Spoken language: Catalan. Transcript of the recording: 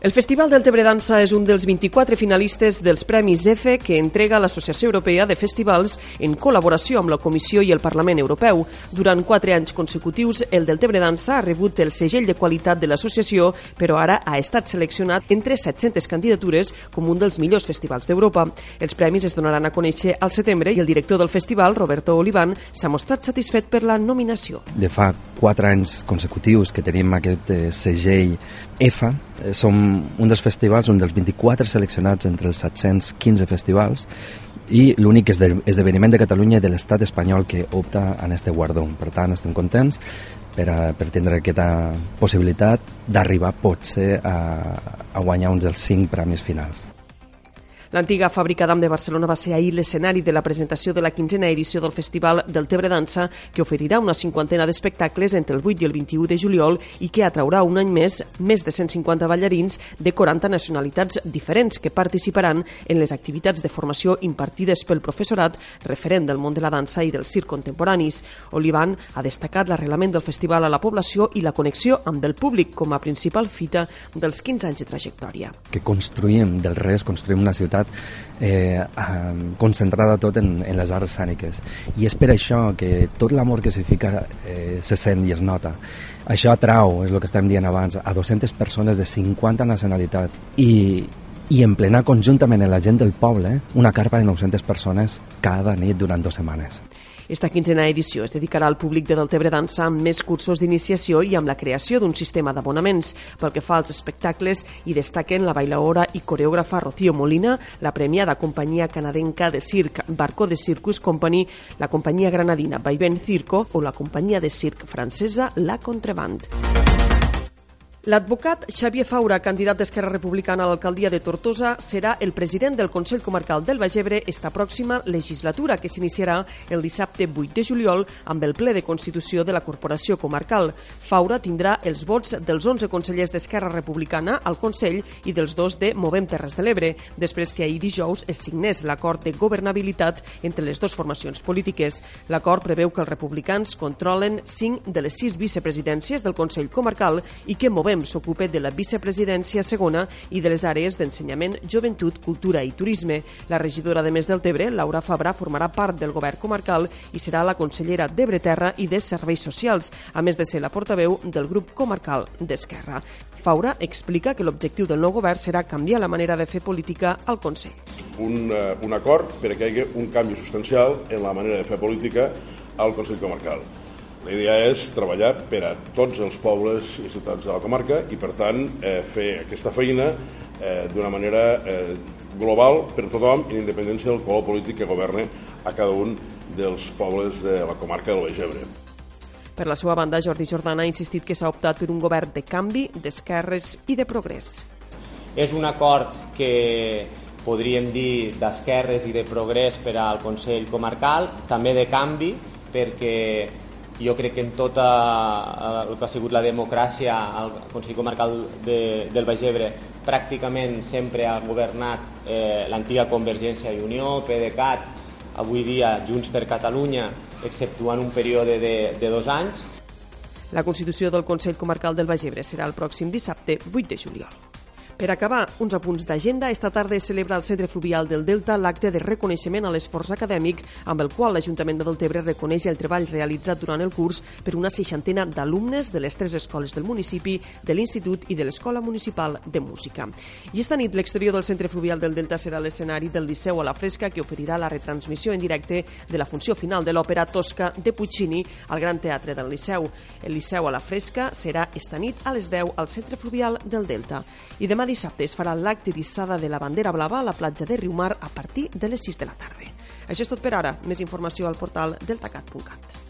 El Festival del Tebre Dansa és un dels 24 finalistes dels Premis EFE que entrega l'Associació Europea de Festivals en col·laboració amb la Comissió i el Parlament Europeu. Durant quatre anys consecutius, el del Tebre Dansa ha rebut el segell de qualitat de l'associació, però ara ha estat seleccionat entre 700 candidatures com un dels millors festivals d'Europa. Els premis es donaran a conèixer al setembre i el director del festival, Roberto Olivan, s'ha mostrat satisfet per la nominació. De fa quatre anys consecutius que tenim aquest eh, segell EFA, eh, som un dels festivals, un dels 24 seleccionats entre els 715 festivals i l'únic esdeveniment de Catalunya i de l'estat espanyol que opta en este guardó. Per tant, estem contents per, a, per tindre aquesta possibilitat d'arribar potser a, a guanyar uns dels cinc premis finals. L'antiga fàbrica d'Am de Barcelona va ser ahir l'escenari de la presentació de la quinzena edició del Festival del Tebre Dansa, que oferirà una cinquantena d'espectacles entre el 8 i el 21 de juliol i que atraurà un any més més de 150 ballarins de 40 nacionalitats diferents que participaran en les activitats de formació impartides pel professorat referent del món de la dansa i del circ contemporanis. Olivan ha destacat l'arrelament del festival a la població i la connexió amb el públic com a principal fita dels 15 anys de trajectòria. Que construïm del res, construïm una ciutat eh, concentrada tot en, en les arts escèniques. I és per això que tot l'amor que s'hi fica eh, se sent i es nota. Això atrau, és el que estem dient abans, a 200 persones de 50 nacionalitats i, i emplenar conjuntament en la gent del poble una carpa de 900 persones cada nit durant dues setmanes. Esta quinzena edició es dedicarà al públic de Deltebre Dansa amb més cursos d'iniciació i amb la creació d'un sistema d'abonaments. Pel que fa als espectacles, hi destaquen la bailaora i coreògrafa Rocío Molina, la premiada companyia canadenca de circ Barco de Circus Company, la companyia granadina Vaivén Circo o la companyia de circ francesa La Contreband. L'advocat Xavier Faura, candidat d'Esquerra Republicana a l'alcaldia de Tortosa, serà el president del Consell Comarcal del Baix Ebre esta pròxima legislatura, que s'iniciarà el dissabte 8 de juliol amb el ple de Constitució de la Corporació Comarcal. Faura tindrà els vots dels 11 consellers d'Esquerra Republicana al Consell i dels dos de Movem Terres de l'Ebre, després que ahir dijous es signés l'acord de governabilitat entre les dues formacions polítiques. L'acord preveu que els republicans controlen 5 de les 6 vicepresidències del Consell Comarcal i que Movem Podem s'ocupa de la vicepresidència segona i de les àrees d'ensenyament, joventut, cultura i turisme. La regidora de Més del Tebre, Laura Fabra, formarà part del govern comarcal i serà la consellera d'Ebreterra i de Serveis Socials, a més de ser la portaveu del grup comarcal d'Esquerra. Faura explica que l'objectiu del nou govern serà canviar la manera de fer política al Consell. Un, uh, un acord perquè hi hagi un canvi substancial en la manera de fer política al Consell Comarcal. La idea és treballar per a tots els pobles i ciutats de la comarca i, per tant, eh, fer aquesta feina eh, d'una manera eh, global per a tothom, en independència del color polític que governa a cada un dels pobles de la comarca del Baix Ebre. Per la seva banda, Jordi Jordana ha insistit que s'ha optat per un govern de canvi, d'esquerres i de progrés. És un acord que podríem dir d'esquerres i de progrés per al Consell Comarcal, també de canvi, perquè jo crec que en tota eh, el que ha sigut la democràcia al Consell Comarcal de, del Baix Ebre pràcticament sempre ha governat eh, l'antiga Convergència i Unió, PDeCAT, avui dia Junts per Catalunya, exceptuant un període de, de dos anys. La Constitució del Consell Comarcal del Baix Ebre serà el pròxim dissabte 8 de juliol. Per acabar, uns apunts d'agenda. Esta tarda es celebra al Centre Fluvial del Delta l'acte de reconeixement a l'esforç acadèmic amb el qual l'Ajuntament de Deltebre reconeix el treball realitzat durant el curs per una seixantena d'alumnes de les tres escoles del municipi, de l'Institut i de l'Escola Municipal de Música. I esta nit l'exterior del Centre Fluvial del Delta serà l'escenari del Liceu a la Fresca que oferirà la retransmissió en directe de la funció final de l'òpera Tosca de Puccini al Gran Teatre del Liceu. El Liceu a la Fresca serà esta nit a les 10 al Centre Fluvial del Delta. I demà dissabte es farà l'acte d'issada de la bandera blava a la platja de Riumar a partir de les 6 de la tarda. Això és tot per ara. Més informació al portal deltacat.cat.